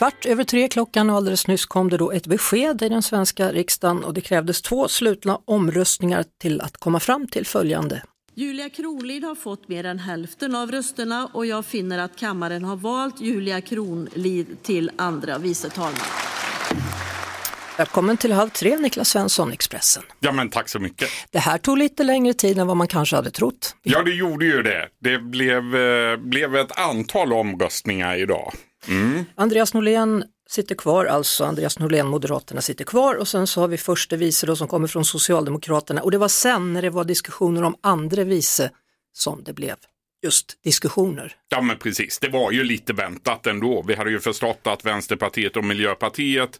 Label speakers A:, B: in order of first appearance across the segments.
A: Kvart över tre klockan och alldeles nyss kom det då ett besked i den svenska riksdagen och det krävdes två slutna omröstningar till att komma fram till följande.
B: Julia Kronlid har fått mer än hälften av rösterna och jag finner att kammaren har valt Julia Kronlid till andra vice talman.
A: Välkommen till Halv tre, Niklas Svensson, Expressen.
C: Ja men tack så mycket.
A: Det här tog lite längre tid än vad man kanske hade trott.
C: Ja det gjorde ju det. Det blev, eh, blev ett antal omröstningar idag. Mm.
A: Andreas Norlén sitter kvar, alltså Andreas Norlén, Moderaterna sitter kvar och sen så har vi förste vice då som kommer från Socialdemokraterna och det var sen när det var diskussioner om andre vice som det blev just diskussioner.
C: Ja men precis, det var ju lite väntat ändå. Vi hade ju förstått att Vänsterpartiet och Miljöpartiet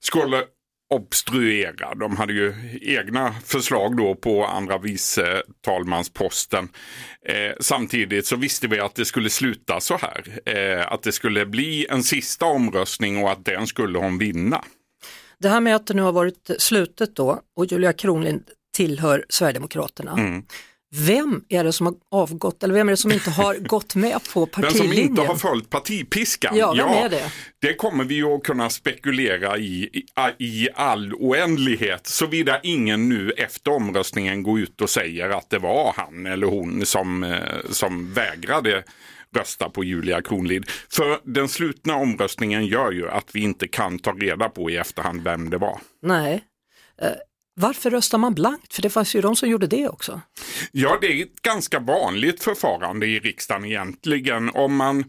C: skulle obstruera. De hade ju egna förslag då på andra vice talmansposten. Eh, samtidigt så visste vi att det skulle sluta så här. Eh, att det skulle bli en sista omröstning och att den skulle hon vinna.
A: Det här med att det nu har varit slutet då och Julia Kronlind tillhör Sverigedemokraterna.
C: Mm.
A: Vem är det som har avgått eller vem är det som inte har gått med på partilinjen?
C: som inte har följt partipiskan,
A: Ja, vem är det?
C: det kommer vi att kunna spekulera i, i i all oändlighet. Såvida ingen nu efter omröstningen går ut och säger att det var han eller hon som, eh, som vägrade rösta på Julia Kronlid. För den slutna omröstningen gör ju att vi inte kan ta reda på i efterhand vem det var.
A: Nej. Varför röstar man blankt? För det fanns ju de som gjorde det också.
C: Ja, det är ett ganska vanligt förfarande i riksdagen egentligen. Om man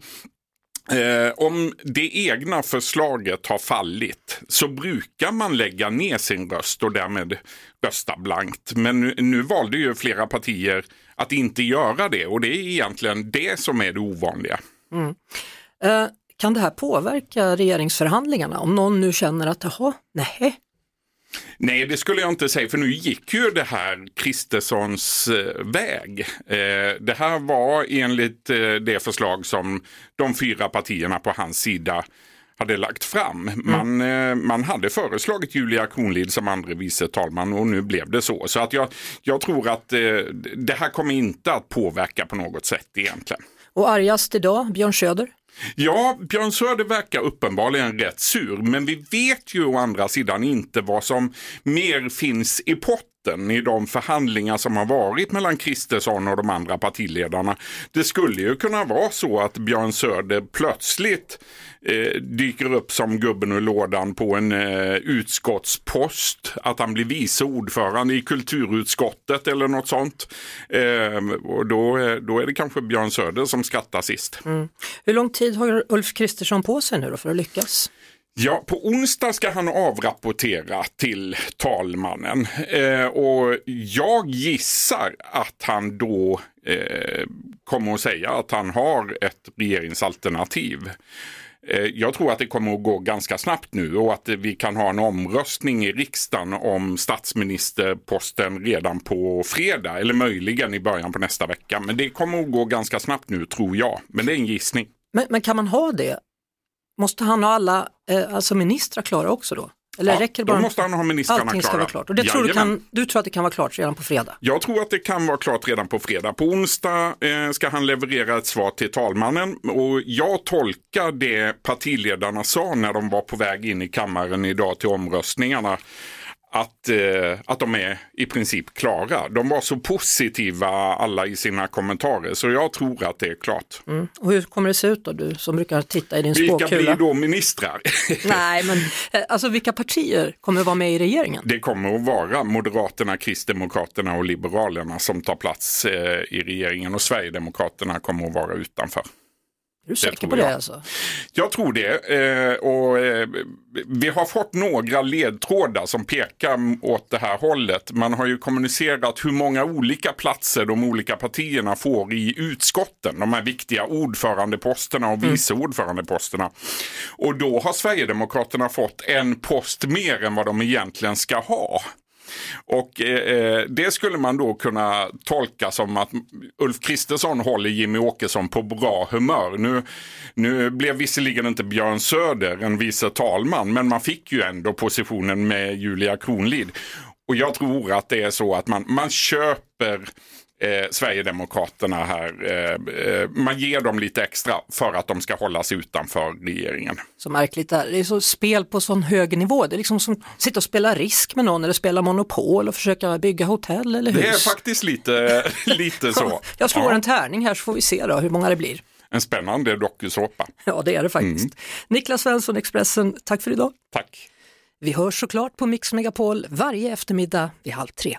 C: Eh, om det egna förslaget har fallit så brukar man lägga ner sin röst och därmed rösta blankt. Men nu, nu valde ju flera partier att inte göra det och det är egentligen det som är det ovanliga.
A: Eh, kan det här påverka regeringsförhandlingarna? Om någon nu känner att, jaha, nej,
C: Nej, det skulle jag inte säga, för nu gick ju det här Kristerssons eh, väg. Eh, det här var enligt eh, det förslag som de fyra partierna på hans sida hade lagt fram. Man, eh, man hade föreslagit Julia Kronlid som andre vice talman och nu blev det så. Så att jag, jag tror att det här kommer inte att påverka på något sätt egentligen.
A: Och argast idag, Björn Söder?
C: Ja, Björn Söder verkar uppenbarligen rätt sur, men vi vet ju å andra sidan inte vad som mer finns i potten i de förhandlingar som har varit mellan Kristersson och de andra partiledarna. Det skulle ju kunna vara så att Björn Söder plötsligt eh, dyker upp som gubben ur lådan på en eh, utskottspost, att han blir vice ordförande i kulturutskottet eller något sånt. Eh, och då, eh, då är det kanske Björn Söder som skrattar sist. Mm.
A: Hur lång tid har Ulf Kristersson på sig nu då för att lyckas?
C: Ja, på onsdag ska han avrapportera till talmannen eh, och jag gissar att han då eh, kommer att säga att han har ett regeringsalternativ. Eh, jag tror att det kommer att gå ganska snabbt nu och att vi kan ha en omröstning i riksdagen om statsministerposten redan på fredag eller möjligen i början på nästa vecka. Men det kommer att gå ganska snabbt nu tror jag. Men det är en gissning.
A: Men, men kan man ha det? Måste han ha alla eh, alltså ministrar klara också då? Eller
C: Ja,
A: räcker det
C: då
A: bara
C: måste han ha ministrarna
A: allting ska
C: klara.
A: vara klart? Och det tror du, kan, du tror att det kan vara klart redan på fredag?
C: Jag tror att det kan vara klart redan på fredag. På onsdag eh, ska han leverera ett svar till talmannen och jag tolkar det partiledarna sa när de var på väg in i kammaren idag till omröstningarna att, eh, att de är i princip klara. De var så positiva alla i sina kommentarer så jag tror att det är klart.
A: Och hur kommer det se ut då, du som brukar titta i din
C: Vilka
A: spåkula?
C: blir då ministrar?
A: Nej, men eh, alltså vilka partier kommer vara med i regeringen?
C: Det kommer att vara Moderaterna, Kristdemokraterna och Liberalerna som tar plats eh, i regeringen och Sverigedemokraterna kommer att vara utanför.
A: Är du säker på det
C: jag.
A: alltså?
C: Jag tror det. Eh, och, eh, vi har fått några ledtrådar som pekar åt det här hållet. Man har ju kommunicerat hur många olika platser de olika partierna får i utskotten. De här viktiga ordförandeposterna och vice ordförandeposterna. Och då har Sverigedemokraterna fått en post mer än vad de egentligen ska ha. Och eh, eh, det skulle man då kunna tolka som att Ulf Kristersson håller Jimmy Åkesson på bra humör. Nu, nu blev visserligen inte Björn Söder en vice talman, men man fick ju ändå positionen med Julia Kronlid. Och jag tror att det är så att man, man köper eh, Sverigedemokraterna här. Eh, eh, man ger dem lite extra för att de ska hållas utanför regeringen.
A: Så märkligt där. Det är så spel på sån hög nivå. Det är liksom som att sitta och spela risk med någon eller spela Monopol och försöka bygga hotell eller hus.
C: Det är faktiskt lite, lite så.
A: Jag slår
C: Ja.
A: en tärning här så får vi se då hur många det blir.
C: En spännande dokusåpa.
A: Ja, det är det faktiskt.
C: Mm.
A: Niklas Svensson, Expressen, tack för idag.
C: Tack.
A: Vi hörs såklart på Mix Megapol varje eftermiddag vid halv tre.